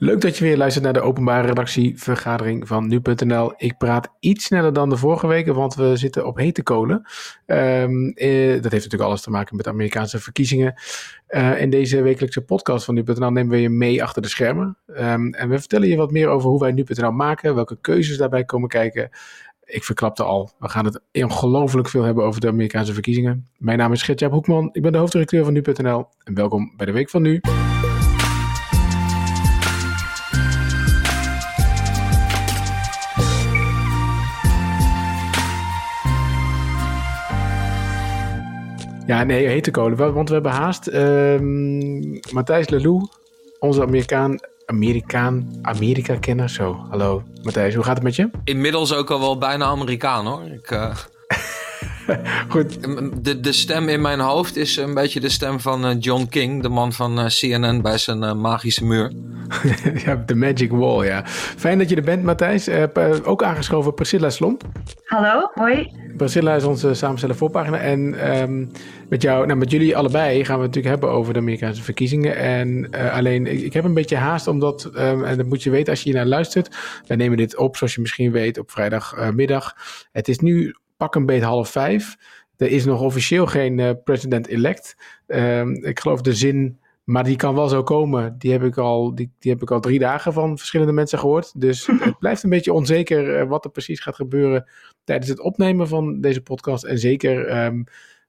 Leuk dat je weer luistert naar de openbare redactievergadering van nu.nl. Ik praat iets sneller dan de vorige weken, want we zitten op hete kolen. Um, eh, dat heeft natuurlijk alles te maken met de Amerikaanse verkiezingen. Uh, in deze wekelijkse podcast van nu.nl nemen we je mee achter de schermen. Um, en we vertellen je wat meer over hoe wij nu.nl maken, welke keuzes daarbij komen kijken. Ik verklapte al, we gaan het ongelooflijk veel hebben over de Amerikaanse verkiezingen. Mijn naam is Gertjaap Hoekman, ik ben de hoofddirecteur van nu.nl en welkom bij de Week van Nu. Ja, nee, hete kolen. Want we hebben haast. Uh, Matthijs Lelou, onze Amerikaan, Amerikaan, Amerika-kenner. Zo, hallo Matthijs, hoe gaat het met je? Inmiddels ook al wel bijna Amerikaan hoor. Ik, uh... Goed. De, de stem in mijn hoofd is een beetje de stem van uh, John King, de man van uh, CNN bij zijn magische muur. ja, de Magic Wall, ja. Fijn dat je er bent, Matthijs. ook aangeschoven Priscilla Slomp. Hallo, hoi. Priscilla is onze samenstellen voorpagina. En um, met jou, nou, met jullie allebei gaan we het natuurlijk hebben over de Amerikaanse verkiezingen. En alleen, ik, ik, heb een beetje haast, omdat, um, en dat moet je weten als je hier naar luistert. Wij nemen dit op, zoals je misschien weet, op vrijdagmiddag. het is nu pak een beet half vijf. Er is nog officieel geen uh, president-elect. Uh, ik geloof de zin, maar die kan wel zo komen. Die heb ik al, die, die heb ik al drie dagen van verschillende mensen gehoord. Dus het blijft een beetje onzeker uh, wat er precies gaat gebeuren tijdens het opnemen van deze podcast. En zeker um,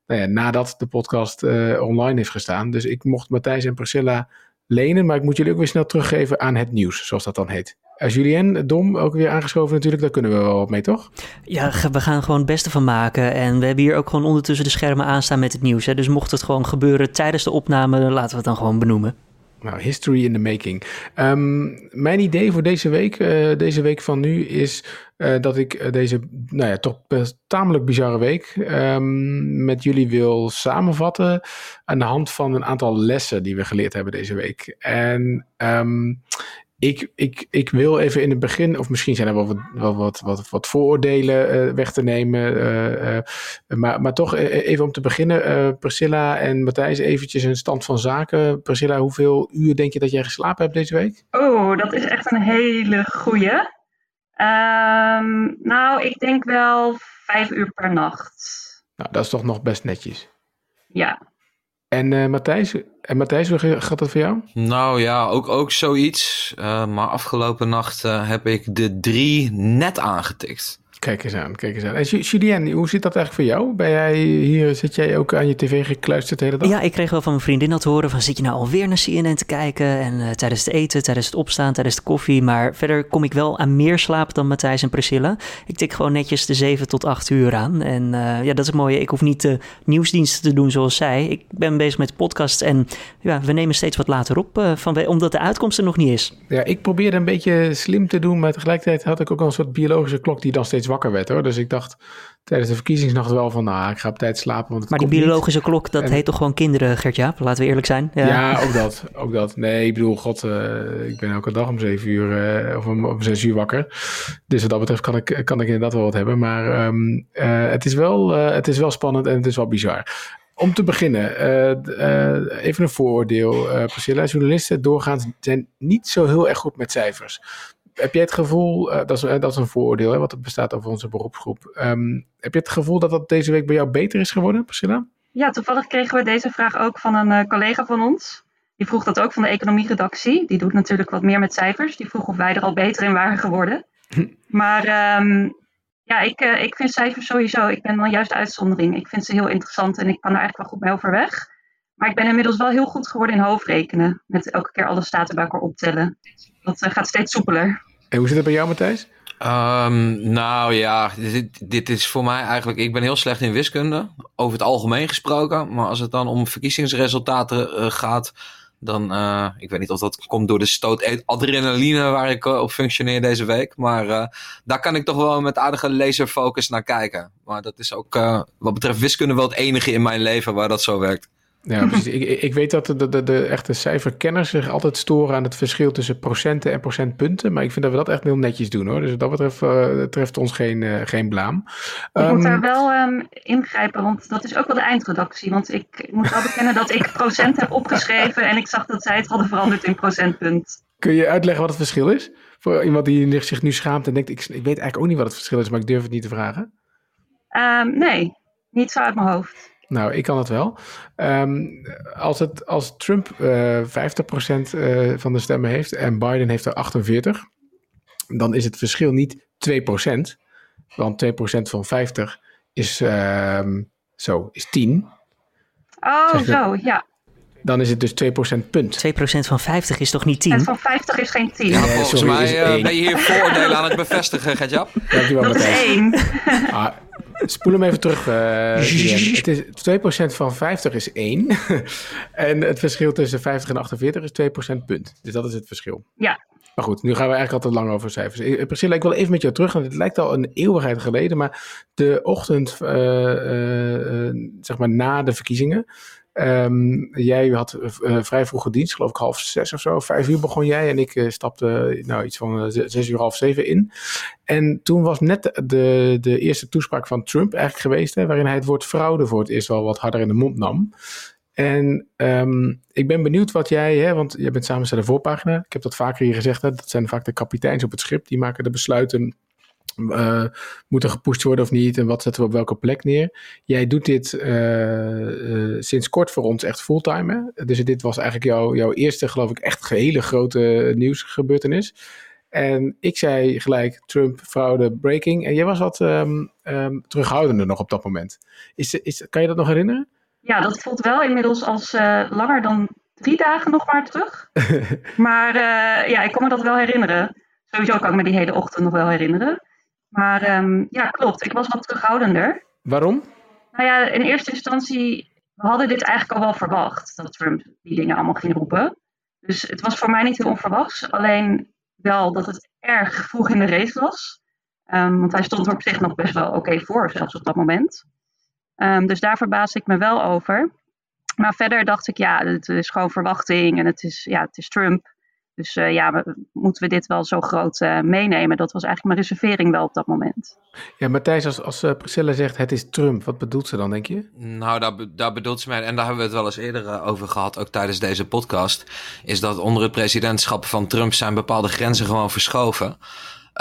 nou ja, nadat de podcast uh, online heeft gestaan. Dus ik mocht Matthijs en Priscilla lenen, maar ik moet jullie ook weer snel teruggeven aan het nieuws, zoals dat dan heet. Als Julien, Dom, ook weer aangeschoven natuurlijk, daar kunnen we wel wat mee, toch? Ja, we gaan gewoon het beste van maken. En we hebben hier ook gewoon ondertussen de schermen aanstaan met het nieuws. Hè? Dus mocht het gewoon gebeuren tijdens de opname, laten we het dan gewoon benoemen. Nou, history in the making. Um, mijn idee voor deze week, uh, deze week van nu, is uh, dat ik uh, deze, nou ja, toch best tamelijk bizarre week um, met jullie wil samenvatten aan de hand van een aantal lessen die we geleerd hebben deze week. En um, ik, ik, ik wil even in het begin, of misschien zijn er wel wat, wel wat, wat, wat vooroordelen uh, weg te nemen. Uh, uh, maar, maar toch even om te beginnen, Priscilla en Matthijs, eventjes een stand van zaken. Priscilla, hoeveel uur denk je dat jij geslapen hebt deze week? Oh, dat is echt een hele goeie. Um, nou, ik denk wel vijf uur per nacht. Nou, dat is toch nog best netjes. Ja. En uh, Matthijs, en hoe gaat dat voor jou? Nou ja, ook, ook zoiets. Uh, maar afgelopen nacht uh, heb ik de drie net aangetikt. Kijk eens aan, kijk eens aan. En Julien, hoe zit dat eigenlijk voor jou? Ben jij hier, zit jij ook aan je tv gekluisterd de hele dag? Ja, ik kreeg wel van mijn vriendin dat te horen van zit je nou alweer naar CNN te kijken? En uh, tijdens het eten, tijdens het opstaan, tijdens de koffie. Maar verder kom ik wel aan meer slaap dan Matthijs en Priscilla. Ik tik gewoon netjes de 7 tot 8 uur aan. En uh, ja, dat is het mooie. Ik hoef niet de nieuwsdiensten te doen zoals zij. Ik ben bezig met podcasts en ja, we nemen steeds wat later op. Uh, van, omdat de uitkomst er nog niet is. Ja, ik probeerde een beetje slim te doen. Maar tegelijkertijd had ik ook al een soort biologische klok die dan steeds wakker werd hoor. Dus ik dacht tijdens de verkiezingsnacht wel van, nou, ik ga op tijd slapen. Want maar die biologische niet. klok, dat en... heet toch gewoon kinderen, Gertja? Laten we eerlijk zijn. Ja, ja ook dat. Ook dat. Nee, ik bedoel, god, uh, ik ben elke dag om zeven uur uh, of om, om zes uur wakker. Dus wat dat betreft kan ik, kan ik inderdaad wel wat hebben. Maar um, uh, het, is wel, het is wel spannend en het is wel bizar. Om te beginnen, even een vooroordeel. Priscilla, journalisten doorgaans zijn niet zo heel erg goed met cijfers heb jij het gevoel, uh, dat, is, uh, dat is een vooroordeel hè, wat er bestaat over onze beroepsgroep. Um, heb je het gevoel dat dat deze week bij jou beter is geworden, Priscilla? Ja, toevallig kregen we deze vraag ook van een uh, collega van ons. Die vroeg dat ook van de economieredactie. Die doet natuurlijk wat meer met cijfers. Die vroeg of wij er al beter in waren geworden. maar um, ja, ik, ik vind cijfers sowieso, ik ben dan juist uitzondering. Ik vind ze heel interessant en ik kan er eigenlijk wel goed mee overweg. Maar ik ben inmiddels wel heel goed geworden in hoofdrekenen. Met elke keer alle staten bij elkaar optellen. Dat gaat steeds soepeler. En hoe zit het bij jou, Matthijs? Um, nou ja, dit, dit, is voor mij eigenlijk. Ik ben heel slecht in wiskunde, over het algemeen gesproken. Maar als het dan om verkiezingsresultaten uh, gaat, dan. Uh, ik weet niet of dat komt door de stoot adrenaline waar ik uh, op functioneer deze week. Maar daar kan ik toch wel met aardige laserfocus naar kijken. Maar dat is ook wat betreft wiskunde wel het enige in mijn leven waar dat zo werkt. Ja, precies. ik, ik weet dat de, de, de echte cijferkenners zich altijd storen aan het verschil tussen procenten en procentpunten. Maar ik vind dat we dat echt heel netjes doen hoor. Dus wat dat betreft uh, treft ons geen, uh, geen blaam. Ik um, moet daar wel um, ingrijpen, want dat is ook wel de eindredactie. Want ik moet wel bekennen dat ik procent heb opgeschreven en ik zag dat zij het hadden veranderd in procentpunt. Kun je uitleggen wat het verschil is? Voor iemand die zich nu schaamt en denkt, ik, ik weet eigenlijk ook niet wat het verschil is, maar ik durf het niet te vragen. Um, nee, niet zo uit mijn hoofd. Nou, ik kan het wel. Um, als, het, als Trump uh, 50% uh, van de stemmen heeft en Biden heeft er 48%, dan is het verschil niet 2%. Want 2% van 50 is, uh, zo, is 10. Oh, zo, ja. Dan is het dus 2% punt. 2% van 50 is toch niet 10? En van 50 is geen 10. Ja, volgens sorry, mij is uh, één. ben je hier vooroordelen aan het bevestigen, Gertjap. Dankjewel, Dat is Matthijs. 1. Ah, spoel hem even terug. eh het is 2% van 50 is 1. en het verschil tussen 50 en 48 is 2% punt. Dus dat is het verschil. Ja. Maar goed, nu gaan we eigenlijk altijd lang over cijfers. Eh, Priscilla, ik wil even met jou terug, want het lijkt al een eeuwigheid geleden. Maar de ochtend, eh, eh, eh, zeg maar na de verkiezingen. Ehm, jij had eh, vrij vroege dienst, geloof ik half zes of zo. Vijf uur begon jij en ik eh, stapte nou, iets van eh, zes uur, half zeven in. En toen was net de, de eerste toespraak van Trump eigenlijk geweest, hè, waarin hij het woord fraude voor het eerst wel wat harder in de mond nam. En um, ik ben benieuwd wat jij, hè, want jij bent samensteller voorpagina. Ik heb dat vaker hier gezegd, hè, dat zijn vaak de kapiteins op het schip. Die maken de besluiten, uh, moet er gepusht worden of niet en wat zetten we op welke plek neer. Jij doet dit uh, uh, sinds kort voor ons echt fulltime. Hè? Dus dit was eigenlijk jouw, jouw eerste, geloof ik, echt hele grote nieuwsgebeurtenis. En ik zei gelijk Trump, fraude, breaking. En jij was wat um, um, terughoudender nog op dat moment. Is, is, kan je dat nog herinneren? Ja, dat voelt wel inmiddels als uh, langer dan drie dagen nog maar terug. maar uh, ja, ik kan me dat wel herinneren. Sowieso kan ik me die hele ochtend nog wel herinneren. Maar um, ja, klopt. Ik was wat terughoudender. Waarom? Nou ja, in eerste instantie, we hadden dit eigenlijk al wel verwacht. Dat Trump die dingen allemaal ging roepen. Dus het was voor mij niet heel onverwachts. Alleen wel dat het erg vroeg in de race was. Um, want hij stond er op zich nog best wel oké okay voor, zelfs op dat moment. Um, dus daar verbaasde ik me wel over. Maar verder dacht ik, ja, het is gewoon verwachting en het is, ja, het is Trump. Dus uh, ja, we, moeten we dit wel zo groot uh, meenemen? Dat was eigenlijk mijn reservering wel op dat moment. Ja, Matthijs, als, als uh, Priscilla zegt het is Trump, wat bedoelt ze dan, denk je? Nou, daar, daar bedoelt ze mij, en daar hebben we het wel eens eerder over gehad, ook tijdens deze podcast, is dat onder het presidentschap van Trump zijn bepaalde grenzen gewoon verschoven.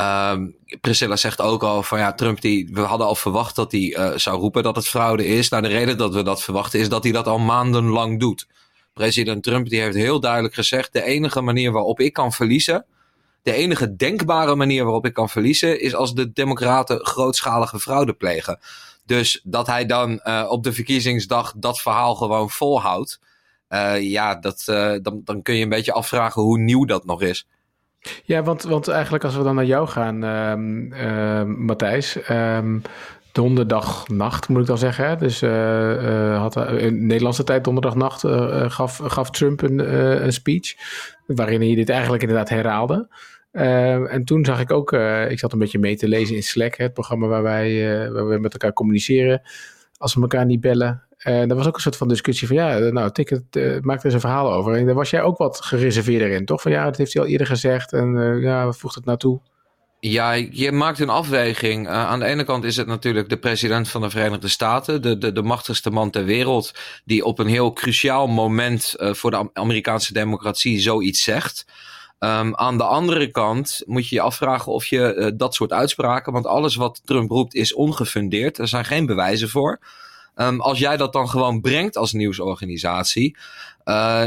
Um, Priscilla zegt ook al van ja, Trump die, we hadden al verwacht dat hij uh, zou roepen dat het fraude is. Nou, de reden dat we dat verwachten is dat hij dat al maandenlang doet. President Trump die heeft heel duidelijk gezegd, de enige manier waarop ik kan verliezen, de enige denkbare manier waarop ik kan verliezen, is als de democraten grootschalige fraude plegen. Dus dat hij dan uh, op de verkiezingsdag dat verhaal gewoon volhoudt, uh, ja, dat, dan, dan kun je een beetje afvragen hoe nieuw dat nog is. Ja, want, want eigenlijk als we dan naar jou gaan, um, uh, Matthijs. Um, donderdagnacht moet ik dan zeggen. Hè? Dus uh, had, in Nederlandse tijd donderdagnacht gaf, gaf Trump een, speech. Waarin hij dit eigenlijk inderdaad herhaalde. En toen zag ik ook, ik zat een beetje mee te lezen in Slack, het programma waar wij, waar we met elkaar communiceren. Als we elkaar niet bellen. En er was ook een soort van discussie van, ja, nou, Ticket maakt er eens een verhaal over. En daar was jij ook wat gereserveerder in, toch? Van ja, dat heeft hij al eerder gezegd en ja, wat voegt het naartoe? Ja, je maakt een afweging. Uh, aan de ene kant is het natuurlijk de president van de Verenigde Staten, de, de, de machtigste man ter wereld, die op een heel cruciaal moment uh, voor de Amerikaanse democratie zoiets zegt. Um, aan de andere kant moet je je afvragen of je uh, dat soort uitspraken, want alles wat Trump roept is ongefundeerd. Er zijn geen bewijzen voor. Um, als jij dat dan gewoon brengt als nieuwsorganisatie,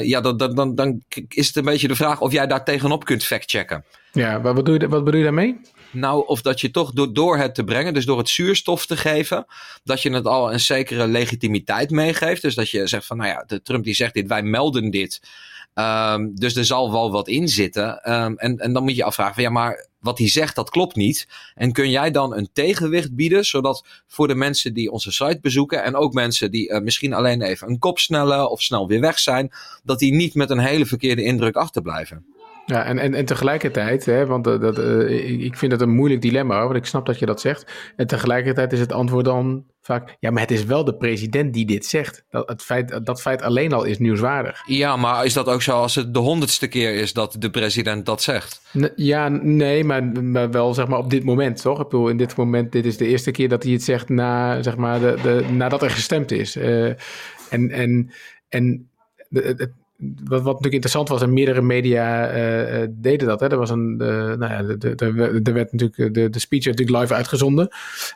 ja, dan, dan, dan, dan is het een beetje de vraag of jij daar tegenop kunt factchecken. Ja, wat bedoel je, wat bedoel je daarmee? Nou, of dat je toch door, door het te brengen, dus door het zuurstof te geven, dat je het al een zekere legitimiteit meegeeft. Dus dat je zegt van, nou ja, de Trump die zegt dit, wij melden dit. Um, dus er zal wel wat in zitten. Um, en, en dan moet je afvragen van, ja, maar wat hij zegt, dat klopt niet. En kun jij dan een tegenwicht bieden, zodat voor de mensen die onze site bezoeken en ook mensen die uh, misschien alleen even een kop snellen of snel weer weg zijn, dat die niet met een hele verkeerde indruk achterblijven? Ja, en, en, en tegelijkertijd, hè, want dat, dat, ik vind het een moeilijk dilemma, want ik snap dat je dat zegt. En tegelijkertijd is het antwoord dan vaak, ja, maar het is wel de president die dit zegt. Dat, het feit, dat feit alleen al is nieuwswaardig. Ja, maar is dat ook zo als het de honderdste keer is dat de president dat zegt? ja, nee, maar, maar, wel zeg maar op dit moment, toch? Ik bedoel, in dit moment, dit is de eerste keer dat hij het zegt na, zeg maar, de, de, nadat er gestemd is. Uh, en en, en de, wat, wat natuurlijk interessant was, en meerdere media uh, deden dat. Hè. Er was een, uh, nou ja, er werd natuurlijk, de, de speech werd natuurlijk live uitgezonden.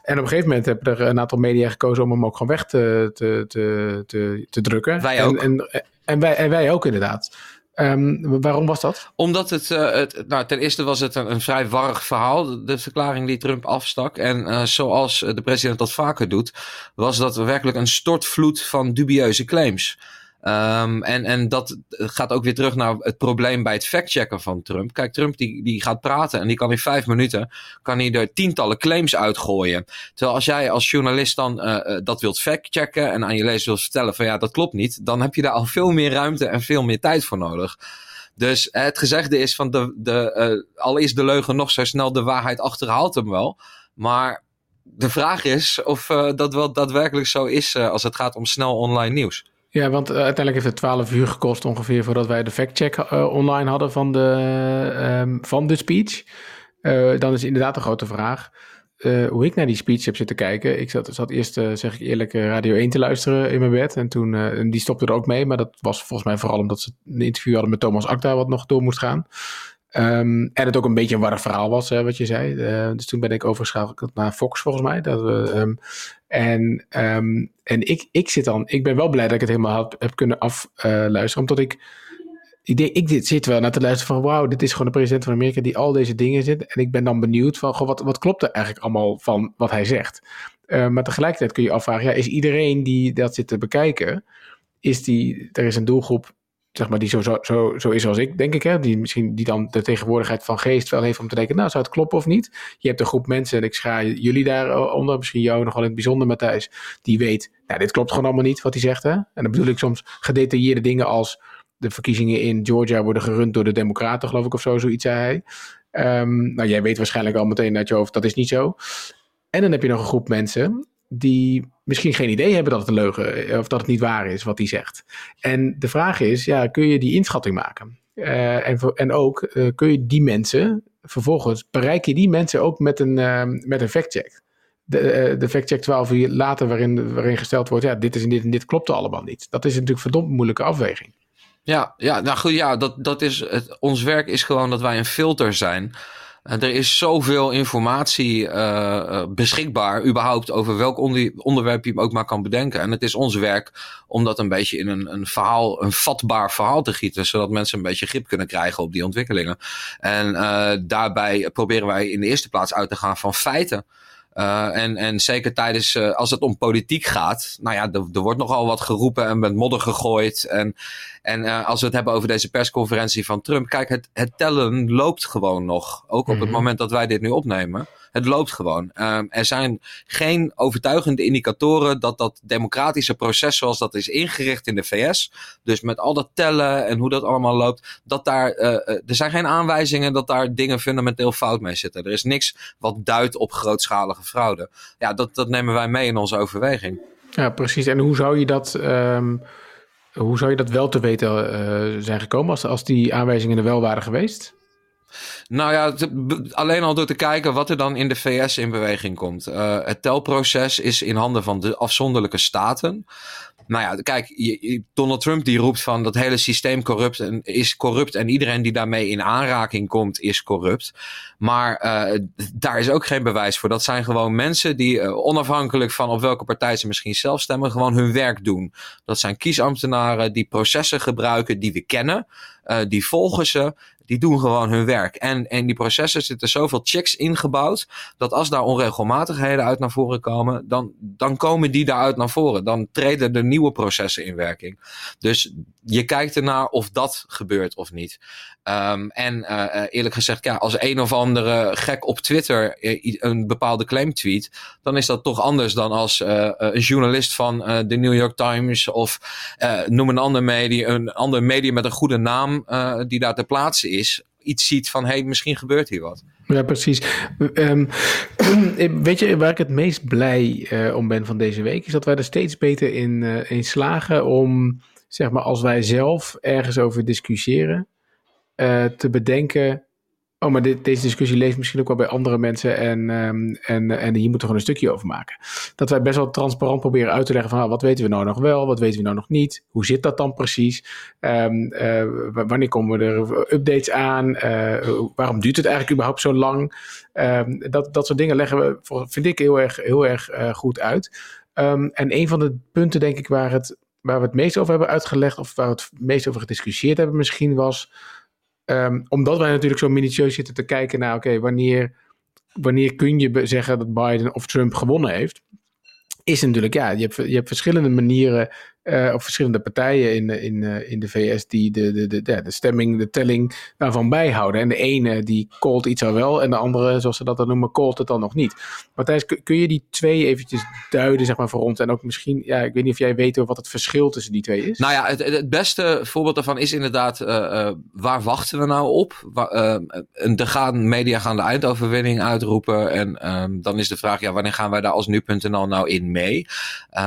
En op een gegeven moment hebben er een aantal media gekozen om hem ook gewoon weg te, te, te, te, drukken. Wij ook. En, en, en, wij, en wij ook inderdaad. Um, waarom was dat? Omdat het, uh, het, nou, ten eerste was het een, een vrij warrig verhaal, de verklaring die Trump afstak. En uh, zoals de president dat vaker doet, was dat werkelijk een stortvloed van dubieuze claims. Um, en, en dat gaat ook weer terug naar het probleem bij het factchecken van Trump. Kijk, Trump die, die gaat praten en die kan in vijf minuten kan hij er tientallen claims uitgooien. Terwijl als jij als journalist dan uh, dat wilt factchecken en aan je lezers wilt vertellen van ja, dat klopt niet, dan heb je daar al veel meer ruimte en veel meer tijd voor nodig. Dus het gezegde is van de, de, al is de leugen nog zo snel, de waarheid achterhaalt hem wel. Maar de vraag is of dat wel daadwerkelijk zo is als het gaat om snel online nieuws. Ja, want uh, uiteindelijk heeft het 12 uur gekost ongeveer voordat wij de factcheck uh, online hadden van de, um, van de speech. Uh, dan is inderdaad een grote vraag hoe ik naar die speech heb zitten kijken. Ik zat, zat eerst, zeg ik eerlijk, Radio 1 te luisteren in mijn bed. En toen, en die stopte er ook mee. Maar dat was volgens mij vooral omdat ze een interview hadden met Thomas Akta wat nog door moest gaan. Um, en het ook een beetje een warrig verhaal was, hè, wat je zei. Dus toen ben ik overgeschakeld naar Fox, volgens mij. Dat we, um, en um, en ik, ik zit dan, ik ben wel blij dat ik het helemaal heb, heb kunnen afluisteren, omdat ik, ik, denk, ik zit wel naar te luisteren van, wauw, dit is gewoon de president van Amerika die al deze dingen zit. En ik ben dan benieuwd van, goh, wat, wat klopt er eigenlijk allemaal van wat hij zegt? Uh, maar tegelijkertijd kun je afvragen, ja, is iedereen die dat zit te bekijken, is die, er is een doelgroep zeg maar, die zo, zo, zo, is als ik, denk ik. Hè? Die misschien die dan de tegenwoordigheid van geest wel heeft om te denken, nou, zou het kloppen of niet? Je hebt een groep mensen, en ik schaar jullie daaronder, misschien jou nog wel in het bijzonder, Matthijs, die weet, nou, dit klopt gewoon allemaal niet wat hij zegt. Hè? En dan bedoel ik soms gedetailleerde dingen als de verkiezingen in Georgia worden gerund door de Democraten, geloof ik, of zo, zoiets zei hij. Um, nou, jij weet waarschijnlijk al meteen uit je hoofd, dat is niet zo. En dan heb je nog een groep mensen die misschien geen idee hebben dat het een leugen eh, of dat het niet waar is wat hij zegt. En de vraag is, ja, kun je die inschatting maken? Uh, en, en ook uh, kun je die mensen vervolgens bereik je die mensen ook met een, uh, met een factcheck. De, de factcheck 12 uur later, waarin, waarin gesteld wordt: ja, dit is en dit en dit klopt allemaal niet. Dat is natuurlijk verdomd moeilijke afweging. Ja, ja, nou goed, ja, dat, dat is het, ons werk is gewoon dat wij een filter zijn. Er is zoveel informatie uh, beschikbaar, überhaupt over welk onder, onderwerp je ook maar kan bedenken. En het is ons werk om dat een beetje in een, een verhaal, een vatbaar verhaal te gieten, zodat mensen een beetje grip kunnen krijgen op die ontwikkelingen. En uh, daarbij proberen wij in de eerste plaats uit te gaan van feiten. Uh, en, en zeker tijdens, uh, als het om politiek gaat, nou ja, er, er wordt nogal wat geroepen en met modder gegooid. En, en uh, als we het hebben over deze persconferentie van Trump, kijk, het, het tellen loopt gewoon nog. Ook op mm -hmm. het moment dat wij dit nu opnemen. Het loopt gewoon. Er zijn geen overtuigende indicatoren dat dat democratische proces zoals dat is ingericht in de VS, dus met al dat tellen en hoe dat allemaal loopt, dat daar, er zijn geen aanwijzingen dat daar dingen fundamenteel fout mee zitten. Er is niks wat duidt op grootschalige fraude. Ja, dat, dat nemen wij mee in onze overweging. Ja, precies. En hoe zou je dat... Um... Hoe zou je dat wel te weten uh, zijn gekomen als, als die aanwijzingen er wel waren geweest? Nou ja, alleen al door te kijken wat er dan in de VS in beweging komt. Uh, het telproces is in handen van de afzonderlijke staten. Nou ja, kijk, Donald Trump die roept van dat hele systeem corrupt en is corrupt en iedereen die daarmee in aanraking komt is corrupt. Maar uh, daar is ook geen bewijs voor. Dat zijn gewoon mensen die uh, onafhankelijk van op welke partij ze misschien zelf stemmen, gewoon hun werk doen. Dat zijn kiesambtenaren die processen gebruiken die we kennen. Uh, die volgen ze die doen gewoon hun werk. En in die processen zitten zoveel checks ingebouwd, dat als daar onregelmatigheden uit naar voren komen, dan, dan komen die daaruit naar voren. Dan treden er nieuwe processen in werking. Dus je kijkt ernaar of dat gebeurt of niet. Um, en uh, eerlijk gezegd, ja, als een of andere gek op Twitter een bepaalde claim tweet, dan is dat toch anders dan als een journalist van de New York Times of noem een ander medium, een ander medium met een goede naam die daar ter plaatse is iets ziet van, hé, hey, misschien gebeurt hier wat. Ja, precies. Um, weet je waar ik het meest blij om ben van deze week? Is dat wij er steeds beter in, in slagen om, zeg maar, als wij zelf ergens over discussiëren, uh, te bedenken Oh, maar dit, deze discussie leeft misschien ook wel bij andere mensen en, um, en, en hier moeten we gewoon een stukje over maken. Dat wij best wel transparant proberen uit te leggen van ah, wat weten we nou nog wel, wat weten we nou nog niet, hoe zit dat dan precies, um, uh, wanneer komen er updates aan, waarom duurt het eigenlijk überhaupt zo lang. Um, dat, dat soort dingen leggen we, vind ik, heel erg, heel erg goed uit. en een van de punten denk ik waar, het, waar we het meest over hebben uitgelegd of waar we het meest over gediscussieerd hebben misschien was... Um, omdat wij natuurlijk zo minutieus zitten te kijken naar, oké, wanneer, wanneer kun je zeggen dat Biden of Trump gewonnen heeft? Is natuurlijk, ja, je hebt, je hebt verschillende manieren uh, of verschillende partijen in, in, uh, in de VS die de, de, de, de, de stemming, de telling daarvan bijhouden. En de ene die called iets al wel en de andere, zoals ze dat dan noemen, called het dan nog niet. Matthijs, kun je die twee eventjes duiden, zeg maar, voor ons? En ook misschien, ja, ik weet niet of jij weet wat het verschil tussen die twee is. Nou ja, het, het beste voorbeeld daarvan is inderdaad, waar wachten we nou op? Waar, er gaan, media gaan de eindoverwinning uitroepen en um, dan is de vraag, ja, wanneer gaan wij daar als nu.nl nou in mee?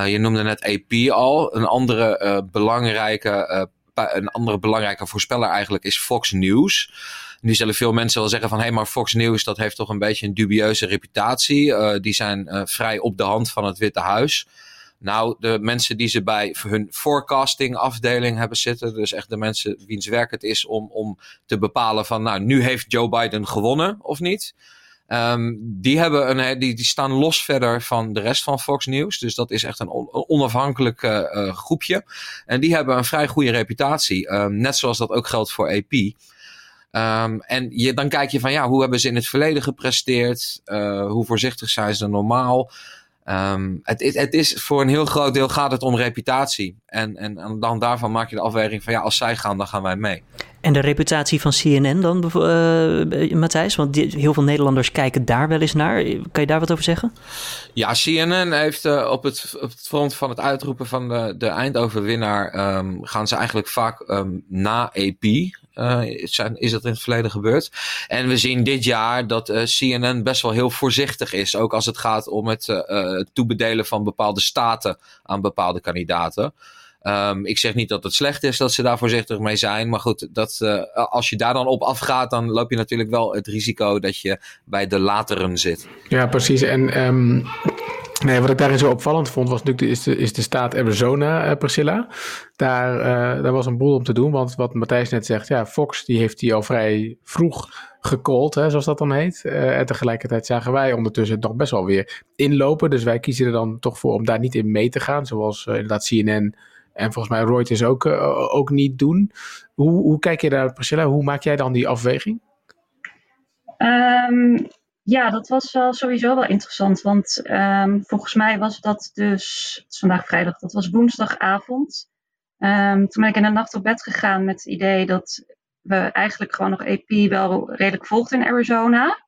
je noemde net AP al, een andere uh, belangrijke, uh, een andere belangrijke voorspeller eigenlijk is Fox News. Nu zullen veel mensen wel zeggen van, hé, hey, maar Fox News, dat heeft toch een beetje een dubieuze reputatie. Uh, die zijn vrij op de hand van het Witte Huis. Nou, de mensen die ze bij hun forecasting afdeling hebben zitten, dus echt de mensen wiens werk het is om, om te bepalen van, nou, nu heeft Joe Biden gewonnen of niet. Um, die, hebben een, die, die staan los verder van de rest van Fox News. Dus dat is echt een on, onafhankelijk uh, groepje. En die hebben een vrij goede reputatie. Um, net zoals dat ook geldt voor AP. Um, en je, dan kijk je van ja, hoe hebben ze in het verleden gepresteerd? Hoe voorzichtig zijn ze normaal? Het, het, is voor een heel groot deel gaat het om reputatie. En, en, en, dan daarvan maak je de afweging van ja, als zij gaan, dan gaan wij mee. En de reputatie van CNN dan, uh, Matthijs? Want heel veel Nederlanders kijken daar wel eens naar. Kan je daar wat over zeggen? Ja, CNN heeft uh, op, het, op het front van het uitroepen van de, de eindoverwinnaar... Um, gaan ze eigenlijk vaak um, na uh, zijn, is dat in het verleden gebeurd. En we zien dit jaar dat CNN best wel heel voorzichtig is. Ook als het gaat om het uh, toebedelen van bepaalde staten aan bepaalde kandidaten. Um, ik zeg niet dat het slecht is dat ze daar voorzichtig mee zijn. Maar goed, dat, uh, als je daar dan op afgaat, dan loop je natuurlijk wel het risico dat je bij de lateren zit. Ja, precies. En um, Nee, wat ik daarin zo opvallend vond, was natuurlijk de, is, de, is de staat Arizona, uh, Priscilla. Daar, uh, daar was een boel om te doen, want wat Matthijs net zegt, ja, Fox die heeft die al vrij vroeg gecallt, hè, zoals dat dan heet. En tegelijkertijd zagen wij ondertussen nog best wel weer inlopen. Dus wij kiezen er dan toch voor om daar niet in mee te gaan, zoals inderdaad CNN en volgens mij Reuters ook, ook niet doen. Hoe, hoe kijk je daar, Priscilla? Hoe maak jij dan die afweging? Um, ja, dat was wel sowieso wel interessant. Want um, volgens mij was dat dus, het is vandaag vrijdag, dat was woensdagavond. Um, toen ben ik in de nacht op bed gegaan met het idee dat we eigenlijk gewoon nog EP wel redelijk volgden in Arizona.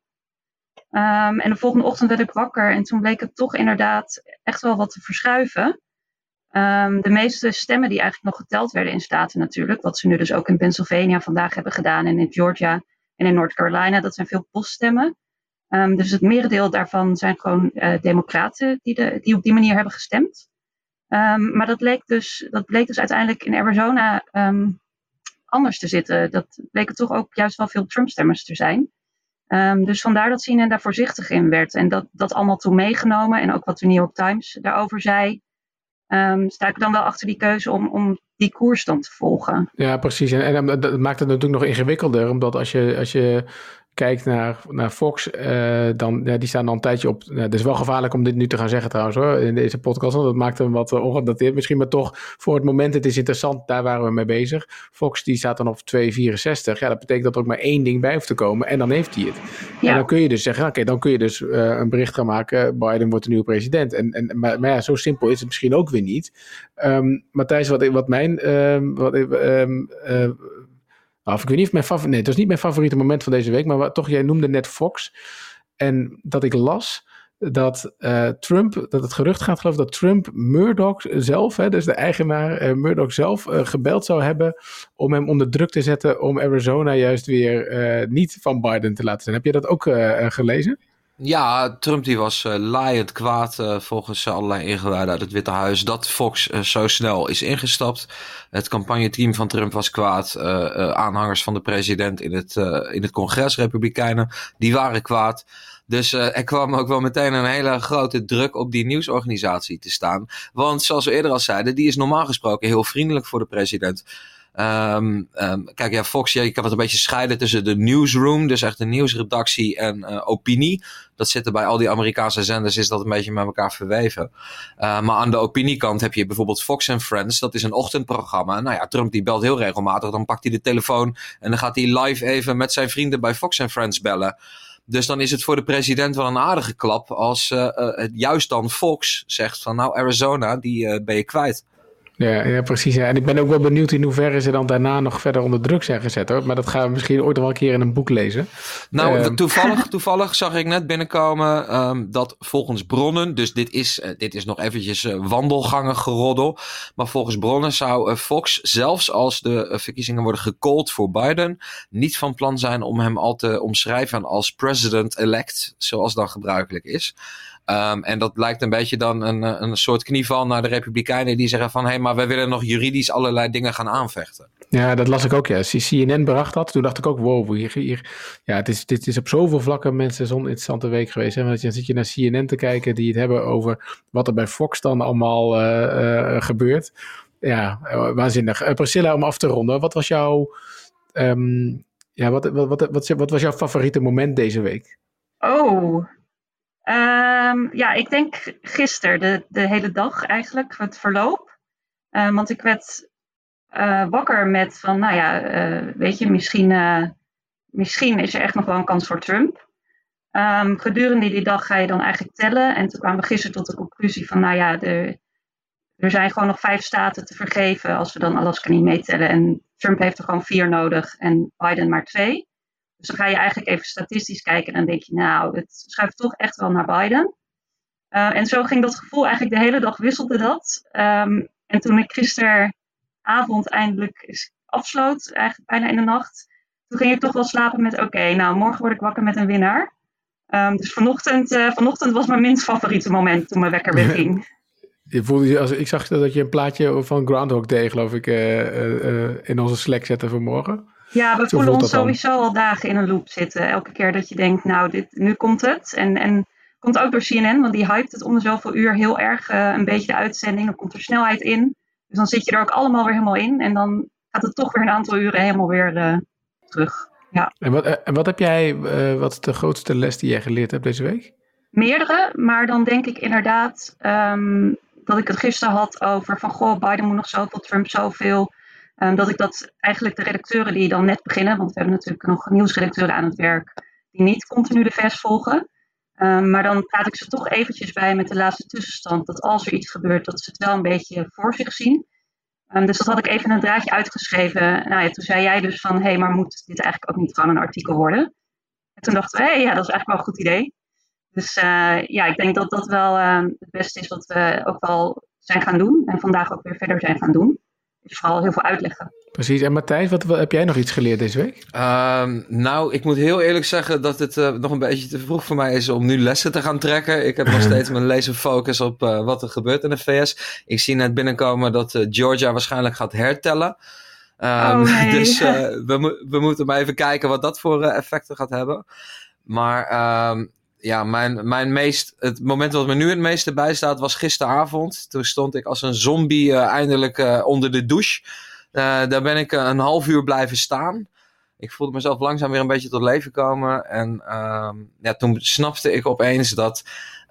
En de volgende ochtend werd ik wakker en toen bleek het toch inderdaad echt wel wat te verschuiven. Um, de meeste stemmen die eigenlijk nog geteld werden in staten natuurlijk, wat ze nu dus ook in Pennsylvania vandaag hebben gedaan en in Georgia en in North Carolina, dat zijn veel poststemmen. Um, dus het merendeel daarvan zijn gewoon uh, democraten die, die op die manier hebben gestemd. Um, maar dat, leek dus, dat bleek dus uiteindelijk in Arizona anders te zitten. Dat bleken toch ook juist wel veel Trump-stemmers te zijn. dus vandaar dat CNN daar voorzichtig in werd. En dat, dat allemaal toen meegenomen. En ook wat de New York Times daarover zei. Sta ik dan wel achter die keuze om, om die koers dan te volgen. Ja, precies. En, en dat maakt het natuurlijk nog ingewikkelder. Omdat als je, als je kijkt naar, naar Fox, uh, dan, ja, die staan dan een tijdje op. Nou, het is wel gevaarlijk om dit nu te gaan zeggen trouwens hoor, in deze podcast. Want dat maakt hem wat uh, ongedateerd misschien. Maar toch, voor het moment, het is interessant. Daar waren we mee bezig. Fox die staat dan op 2,64. Ja, dat betekent dat er ook maar één ding bij hoeft te komen. En dan heeft hij het. Ja. En dan kun je dus zeggen, oké, okay, dan kun je dus uh, een bericht gaan maken. Biden wordt de nieuwe president. En, en, maar, maar ja, zo simpel is het misschien ook weer niet. Um, Matthijs, wat, wat mijn... Um, wat, um, ik weet niet of mijn favoriete. Nee, het was niet mijn favoriete moment van deze week. Maar toch, jij noemde net Fox. En dat ik las dat uh, Trump, dat het gerucht gaat geloof dat Trump Murdoch zelf, hè, dus de eigenaar uh, Murdoch zelf, uh, gebeld zou hebben om hem onder druk te zetten om Arizona juist weer niet van Biden te laten zijn. Heb je dat ook gelezen? Ja, Trump die was uh, laaiend kwaad uh, volgens allerlei ingewijden uit het Witte Huis dat Fox uh, zo snel is ingestapt. Het campagneteam van Trump was kwaad. aanhangers van de president in het, in het congres, Republikeinen, die waren kwaad. Dus er kwam ook wel meteen een hele grote druk op die nieuwsorganisatie te staan. Want zoals we eerder al zeiden, die is normaal gesproken heel vriendelijk voor de president. Um, um, kijk, ja, Fox, ja, je kan het een beetje scheiden tussen de newsroom, dus echt de nieuwsredactie en uh, opinie. Dat zit bij al die Amerikaanse zenders, is dat een beetje met elkaar verweven. Uh, maar aan de opiniekant heb je bijvoorbeeld Fox and Friends, dat is een ochtendprogramma. Nou ja, Trump die belt heel regelmatig, dan pakt hij de telefoon en dan gaat hij live even met zijn vrienden bij Fox and Friends bellen. Dus dan is het voor de president wel een aardige klap als uh, juist dan Fox zegt van nou Arizona, die ben je kwijt. Ja, ja precies. En ik ben ook wel benieuwd in hoeverre ze dan daarna nog verder onder druk zijn gezet. Hoor. Maar dat gaan we misschien ooit nog wel een keer in een boek lezen. Nou, uh, toevallig, toevallig zag ik net binnenkomen um, dat volgens bronnen, dus dit is, uh, dit is nog eventjes uh, wandelgangen geroddel. Maar volgens bronnen zou Fox, zelfs als de verkiezingen worden gecallt voor Biden, niet van plan zijn om hem al te omschrijven als president-elect, zoals dan gebruikelijk is. Um, en dat lijkt een beetje dan een, een soort knieval naar de Republikeinen die zeggen van hé, hey, maar wij willen nog juridisch allerlei dingen gaan aanvechten. Ja, dat las ik ook, ja. CNN bracht dat. Toen dacht ik ook, wow, hier, hier, ja, het is, dit is op zoveel vlakken mensen zo'n interessante week geweest. Hè? Want dan zit je naar CNN te kijken die het hebben over wat er bij Fox dan allemaal uh, uh, gebeurt. Ja, waanzinnig. Uh, Priscilla, om af te ronden, wat was jouw, um, ja, wat, wat, wat, wat, wat was jouw favoriete moment deze week? Oh, Um, ja, ik denk gisteren, de, de hele dag eigenlijk, het verloop. Um, want ik werd uh, wakker met van, nou ja, uh, weet je, misschien, uh, misschien is er echt nog wel een kans voor Trump. Um, gedurende die dag ga je dan eigenlijk tellen. En toen kwamen we gisteren tot de conclusie van, nou ja, de, er zijn gewoon nog vijf staten te vergeven als we dan Alaska niet meetellen. En Trump heeft er gewoon vier nodig en Biden maar twee. Dus dan ga je eigenlijk even statistisch kijken en dan denk je, nou, het schuift toch echt wel naar Biden. Uh, en zo ging dat gevoel eigenlijk de hele dag wisselde dat. Um, en toen ik gisteravond eindelijk afsloot, eigenlijk bijna in de nacht, toen ging ik toch wel slapen met, oké, okay, nou, morgen word ik wakker met een winnaar. Um, dus vanochtend, uh, vanochtend was mijn minst favoriete moment toen mijn wekker weer ging. Je voelde, als, ik zag dat je een plaatje van Groundhog Day, geloof ik, uh, in onze Slack zette vanmorgen. Ja, we voelen ons sowieso al dagen in een loop zitten. Elke keer dat je denkt, nou, dit, nu komt het. En, en komt ook door CNN, want die hypt het om de zoveel uur heel erg uh, een beetje de uitzending. Dan komt er snelheid in. Dus dan zit je er ook allemaal weer helemaal in. En dan gaat het toch weer een aantal uren helemaal weer uh, terug. Ja. En, wat, en wat heb jij, uh, wat is de grootste les die jij geleerd hebt deze week? Meerdere, maar dan denk ik inderdaad um, dat ik het gisteren had over van, goh, Biden moet nog zoveel, Trump zoveel. Um, dat ik dat eigenlijk de redacteuren die dan net beginnen, want we hebben natuurlijk nog nieuwsredacteuren aan het werk, die niet continu de vers volgen. Um, maar dan praat ik ze toch eventjes bij met de laatste tussenstand, dat als er iets gebeurt, dat ze het wel een beetje voor zich zien. Um, dus dat had ik even een draadje uitgeschreven. Nou ja, toen zei jij dus van, hé, hey, maar moet dit eigenlijk ook niet gewoon een artikel worden? En toen dachten we, hé, hey, ja, dat is eigenlijk wel een goed idee. Dus uh, ja, ik denk dat dat wel het beste is wat we ook wel zijn gaan doen. En vandaag ook weer verder zijn gaan doen vooral heel veel uitleggen. Precies. En Matthijs, wat, wat, heb jij nog iets geleerd deze week? Um, nou, ik moet heel eerlijk zeggen dat het uh, nog een beetje te vroeg voor mij is om nu lessen te gaan trekken. Ik heb nog steeds mijn laserfocus op uh, wat er gebeurt in de VS. Ik zie net binnenkomen dat uh, Georgia waarschijnlijk gaat hertellen. Um, oh, nee. Dus we, we moeten maar even kijken wat dat voor effecten gaat hebben. Maar um, ja, mijn, mijn meest, het moment wat me nu het meeste bijstaat was gisteravond. Toen stond ik als een zombie uh, eindelijk uh, onder de douche. Uh, daar ben ik een half uur blijven staan. Ik voelde mezelf langzaam weer een beetje tot leven komen. En ja, toen snapte ik opeens dat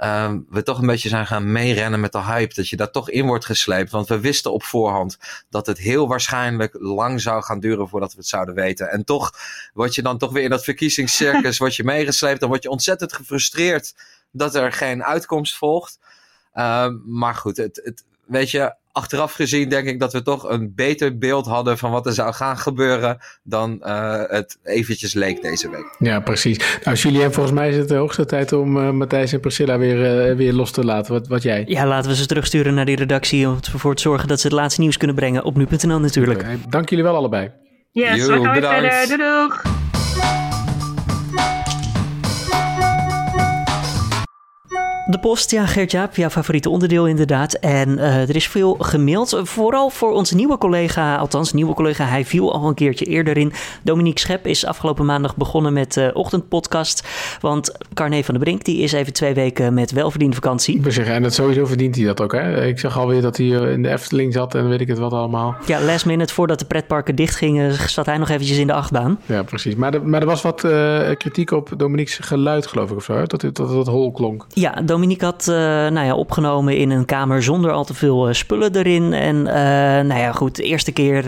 um, we toch een beetje zijn gaan meerennen met de hype. Dat je daar toch in wordt gesleept. Want we wisten op voorhand dat het heel waarschijnlijk lang zou gaan duren voordat we het zouden weten. En toch word je dan toch weer in dat verkiezingscircus word je meegesleept. Dan word je ontzettend gefrustreerd dat er geen uitkomst volgt. Um, maar goed, het, het, weet je, achteraf gezien denk ik dat we toch een beter beeld hadden van wat er zou gaan gebeuren dan uh, het eventjes leek deze week. Ja, precies. Nou, Julien, volgens mij is het de hoogste tijd om uh, Matthijs en Priscilla weer, uh, weer los te laten. Wat, wat jij? Ja, laten we ze terugsturen naar die redactie om ervoor te zorgen dat ze het laatste nieuws kunnen brengen op nu.nl natuurlijk. Okay. Dank jullie wel allebei. Yes, Yo, we gaan weer verder. Doei doeg! De post, ja, Gert-Jaap, jouw favoriete onderdeel inderdaad. En uh, er is veel gemaild, vooral voor onze nieuwe collega, althans nieuwe collega, hij viel al een keertje eerder in. Dominique Schep is afgelopen maandag begonnen met de uh, ochtendpodcast. Want Carne van der Brink, die is even twee weken met welverdiende vakantie. Zeggen, en dat sowieso verdient hij dat ook, hè? Ik zag alweer dat hij in de Efteling zat en weet ik het wat allemaal. Ja, last minute voordat de pretparken dichtgingen, zat hij nog eventjes in de achtbaan. Ja, precies. Maar, de, maar er was wat uh, kritiek op Dominique's geluid, geloof ik, of zo, hè? Dat, dat, dat, dat hol klonk. Ja, Dominique had uh, nou ja, opgenomen in een kamer zonder al te veel uh, spullen erin. En uh, nou ja, goed, de eerste keer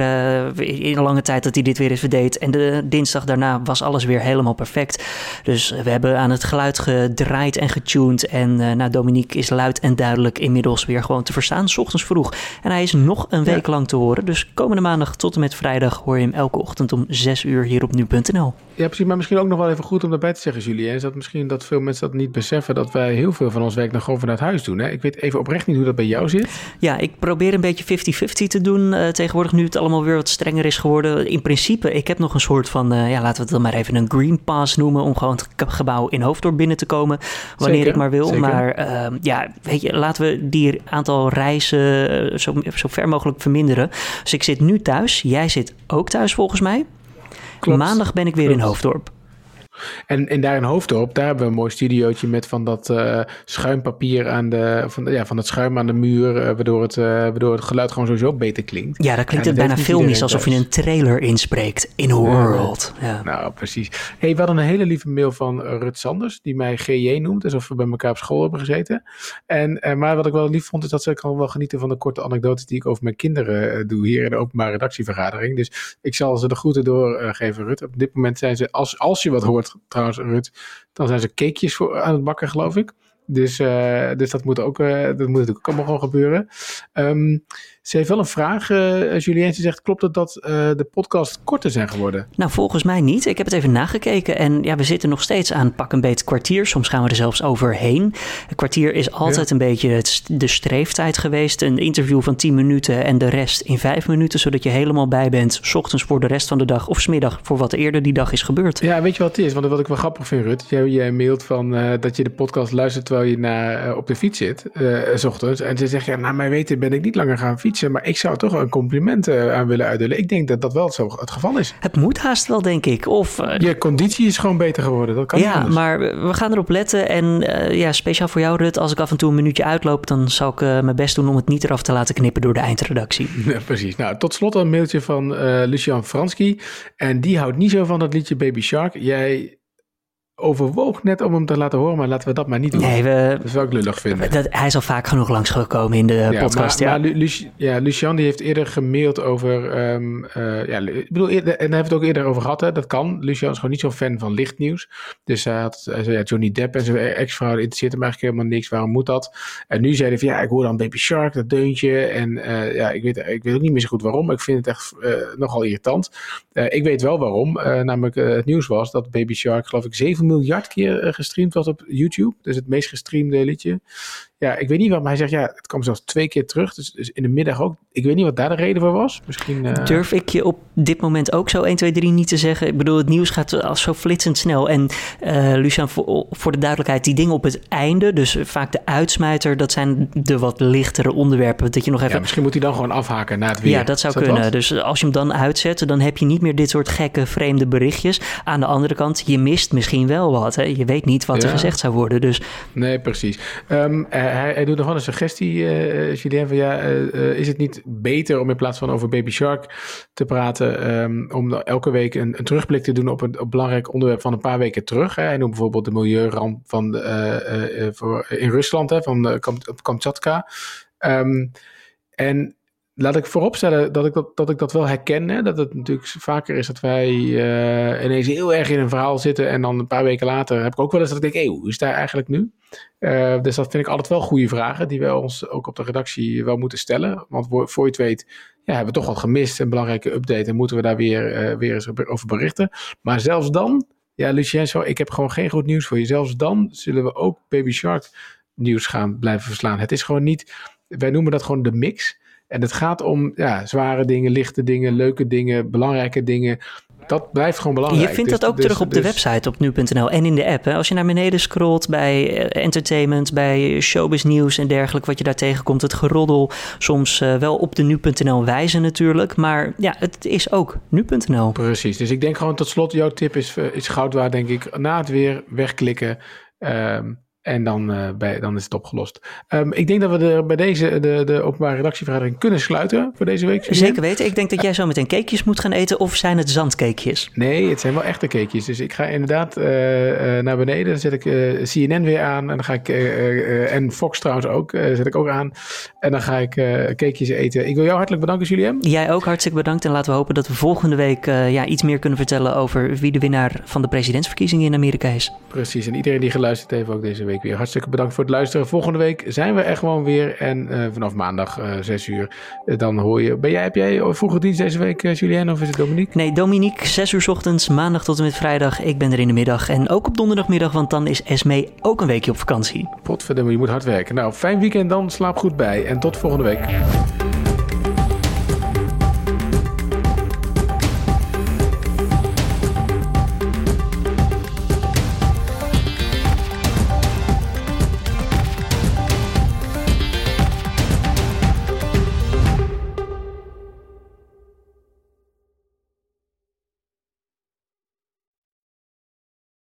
in een lange tijd dat hij dit weer even deed. En de dinsdag daarna was alles weer helemaal perfect. Dus we hebben aan het geluid gedraaid en getuned. En nou, Dominique is luid en duidelijk inmiddels weer gewoon te verstaan, s ochtends vroeg. En hij is nog een week ja. lang te horen. Dus komende maandag tot en met vrijdag hoor je hem elke ochtend om 6 uur hier op nu.nl. Ja, precies. Maar misschien ook nog wel even goed om daarbij te zeggen, Julie. Is dat misschien dat veel mensen dat niet beseffen, dat wij heel veel van ons werk nog gewoon vanuit huis doen. Hè? Ik weet even oprecht niet hoe dat bij jou zit. Ja, ik probeer een beetje 50-50 te doen uh, tegenwoordig, nu het allemaal weer wat strenger is geworden. In principe, ik heb nog een soort van, uh, ja, laten we het dan maar even een green pass noemen, om gewoon het gebouw in Hoofddorp binnen te komen, wanneer zeker, ik maar wil. zeker. Maar uh, ja, weet je, laten we die aantal reizen zo, zo ver mogelijk verminderen. Dus ik zit nu thuis, jij zit ook thuis volgens mij. Klopt. Maandag ben ik weer in Hoofddorp. En, en daar in Hoofddorp, daar hebben we een mooi studiootje met van dat uh, schuimpapier aan de, van, ja, van het schuim aan de muur, uh, waardoor, het, uh, waardoor het geluid gewoon sowieso beter klinkt. Ja, dat klinkt het bijna filmisch, alsof je een trailer inspreekt. In world. Ja. Nou, precies. Hey, we hadden een hele lieve mail van Rut Sanders, die mij GJ noemt, alsof we bij elkaar op school hebben gezeten. En, maar wat ik wel lief vond, is dat ze kan wel genieten van de korte anekdotes die ik over mijn kinderen doe hier in de openbare redactievergadering. Dus ik zal ze de groeten doorgeven, Rut. Op dit moment zijn ze, als, als je wat hoort trouwens, Rut, dan zijn ze cakejes voor, aan het bakken, geloof ik. Dus, uh, dus dat, moet ook, uh, dat moet natuurlijk ook allemaal gewoon gebeuren. Um, ze heeft wel een vraag, uh, Julien. Ze zegt, klopt het dat de podcast korter zijn geworden? Nou, volgens mij niet. Ik heb het even nagekeken. En ja, we zitten nog steeds aan pak een beet kwartier. Soms gaan we er zelfs overheen. Een kwartier is altijd ja. een beetje de streeftijd geweest. Een interview van 10 minuten en de rest in 5 minuten. Zodat je helemaal bij bent. S ochtends voor de rest van de dag of smiddag voor wat eerder die dag is gebeurd. Ja, weet je wat het is? Want wat ik wel grappig vind, Rut. Jij, jij mailt van uh, dat je de podcast luistert terwijl je naar, op de fiets zit. S ochtends. En ze zegt, ja, naar mij weten ben ik niet langer gaan fietsen. Maar ik zou toch een compliment aan willen uitdelen. Ik denk dat dat wel zo het geval is. Het moet haast wel, denk ik. Of, je conditie is gewoon beter geworden. Dat kan ja, maar we gaan erop letten. En ja, speciaal voor jou, Rut. Als ik af en toe een minuutje uitloop, dan zal ik mijn best doen om het niet eraf te laten knippen door de eindredactie. Ja, precies. Nou, tot slot een mailtje van Lucian Franski. En die houdt niet zo van dat liedje Baby Shark. Jij overwoog net om hem te laten horen, maar laten we dat maar niet doen. Nee, we, dat zou ik lullig vinden. Dat, hij is al vaak genoeg langsgekomen in de ja, podcast. Maar, ja, maar ja, Lucian die heeft eerder gemaild over... Um, uh, ja, ik bedoel, en daar hebben we het ook eerder over gehad. Hè, dat kan. Lucian is gewoon niet zo'n fan van lichtnieuws. Dus hij, had, hij zei, ja, Johnny Depp en zijn ex-vrouw interesseert hem eigenlijk helemaal niks. Waarom moet dat? En nu zei hij van, ja, ik hoor dan Baby Shark, dat deuntje. En uh, ja, ik weet, ik weet ook niet meer zo goed waarom. Maar ik vind het echt uh, nogal irritant. ik weet wel waarom. namelijk, het nieuws was dat Baby Shark, geloof ik, 7 miljard keer gestreamd was op YouTube. Dus het meest gestreamde liedje. Ja, ik weet niet waarom. Hij zegt, ja, het kwam zelfs twee keer terug. Dus, dus, in de middag ook. Ik weet niet wat daar de reden voor was. Misschien, uh... Durf ik je op dit moment ook zo 1, 2, 3 niet te zeggen. Ik bedoel, het nieuws gaat als zo flitsend snel. En uh, Lucian, voor, voor, de duidelijkheid, die dingen op het einde, dus vaak de uitsmijter, dat zijn de wat lichtere onderwerpen. Dat je nog even... Ja, misschien moet hij dan gewoon afhaken na het weer. Ja, dat zou dat kunnen. Wat? Dus als je hem dan uitzet, dan heb je niet meer dit soort gekke, vreemde berichtjes. Aan de andere kant, je mist misschien wel wat. Hè? Je weet niet wat ja. er gezegd zou worden. Dus... Nee, precies. Um, hij, hij, doet nog wel een suggestie, uh, Julien, van ja, uh, is het niet beter om in plaats van over Baby Shark te praten, um, om elke week een, een, terugblik te doen op een op belangrijk onderwerp van een paar weken terug. Hè? Hij noemt bijvoorbeeld de milieuramp van, voor, in Rusland, hè, van Kamchatka. Um, en laat ik vooropstellen dat ik dat, dat, ik dat wel herken. Hè? Dat het natuurlijk vaker is dat wij uh, ineens heel erg in een verhaal zitten. En dan een paar weken later heb ik ook wel eens dat ik denk: hé, hoe is daar eigenlijk nu? Uh, dus dat vind ik altijd wel goede vragen die we ons ook op de redactie wel moeten stellen. Want voor je het weet, ja, hebben we toch al gemist een belangrijke update en moeten we daar weer, uh, weer eens over berichten. Maar zelfs dan, ja, Lucien, zo, ik heb gewoon geen goed nieuws voor je. Zelfs dan zullen we ook Baby Shark nieuws gaan blijven verslaan. Het is gewoon niet, wij noemen dat gewoon de mix. En het gaat om ja, zware dingen, lichte dingen, leuke dingen, belangrijke dingen. Dat blijft gewoon belangrijk. Je vindt dat dus- ook dus- terug op de dus- website op nu.nl en in de app. Hè? Als je naar beneden scrolt bij eh, entertainment, bij showbiz nieuws en dergelijke, wat je daar tegenkomt, het geroddel, soms uh, wel op de nu.nl wijzen natuurlijk, maar ja, het is ook nu.nl. Precies, dus ik denk gewoon tot slot, jouw tip is, eh, is goud waard, denk ik. Na het weer wegklikken. Um, en dan, uh, bij, dan is het opgelost. Um, ik denk dat we de, bij deze de, de openbare redactievergadering kunnen sluiten voor deze week. Zeker weten. Ik denk dat jij zo meteen cakejes moet gaan eten. Of zijn het zandcakejes? Nee, het zijn wel echte cakejes. Dus ik ga inderdaad uh, uh, naar beneden. Dan zet ik CNN weer aan. En dan ga ik. en Fox trouwens ook. zet ik ook aan. En dan ga ik cakejes eten. Ik wil jou hartelijk bedanken, Julien. Jij ook hartstikke bedankt. En laten we hopen dat we volgende week ja, iets meer kunnen vertellen over wie de winnaar van de presidentsverkiezingen in Amerika is. Precies. En iedereen die geluisterd heeft ook deze week week weer. Hartstikke bedankt voor het luisteren. Volgende week zijn we er gewoon weer. En uh, vanaf maandag uh, 6 uur, uh, dan hoor je... Ben jij, heb jij vroege dienst deze week, Julien, of is het Dominique? Nee, Dominique, 6 uur s ochtends, maandag tot en met vrijdag. Ik ben er in de middag. En ook op donderdagmiddag, want dan is Esme ook een weekje op vakantie. Potverdomme, je moet hard werken. Nou, fijn weekend dan. Slaap goed bij. En tot volgende week.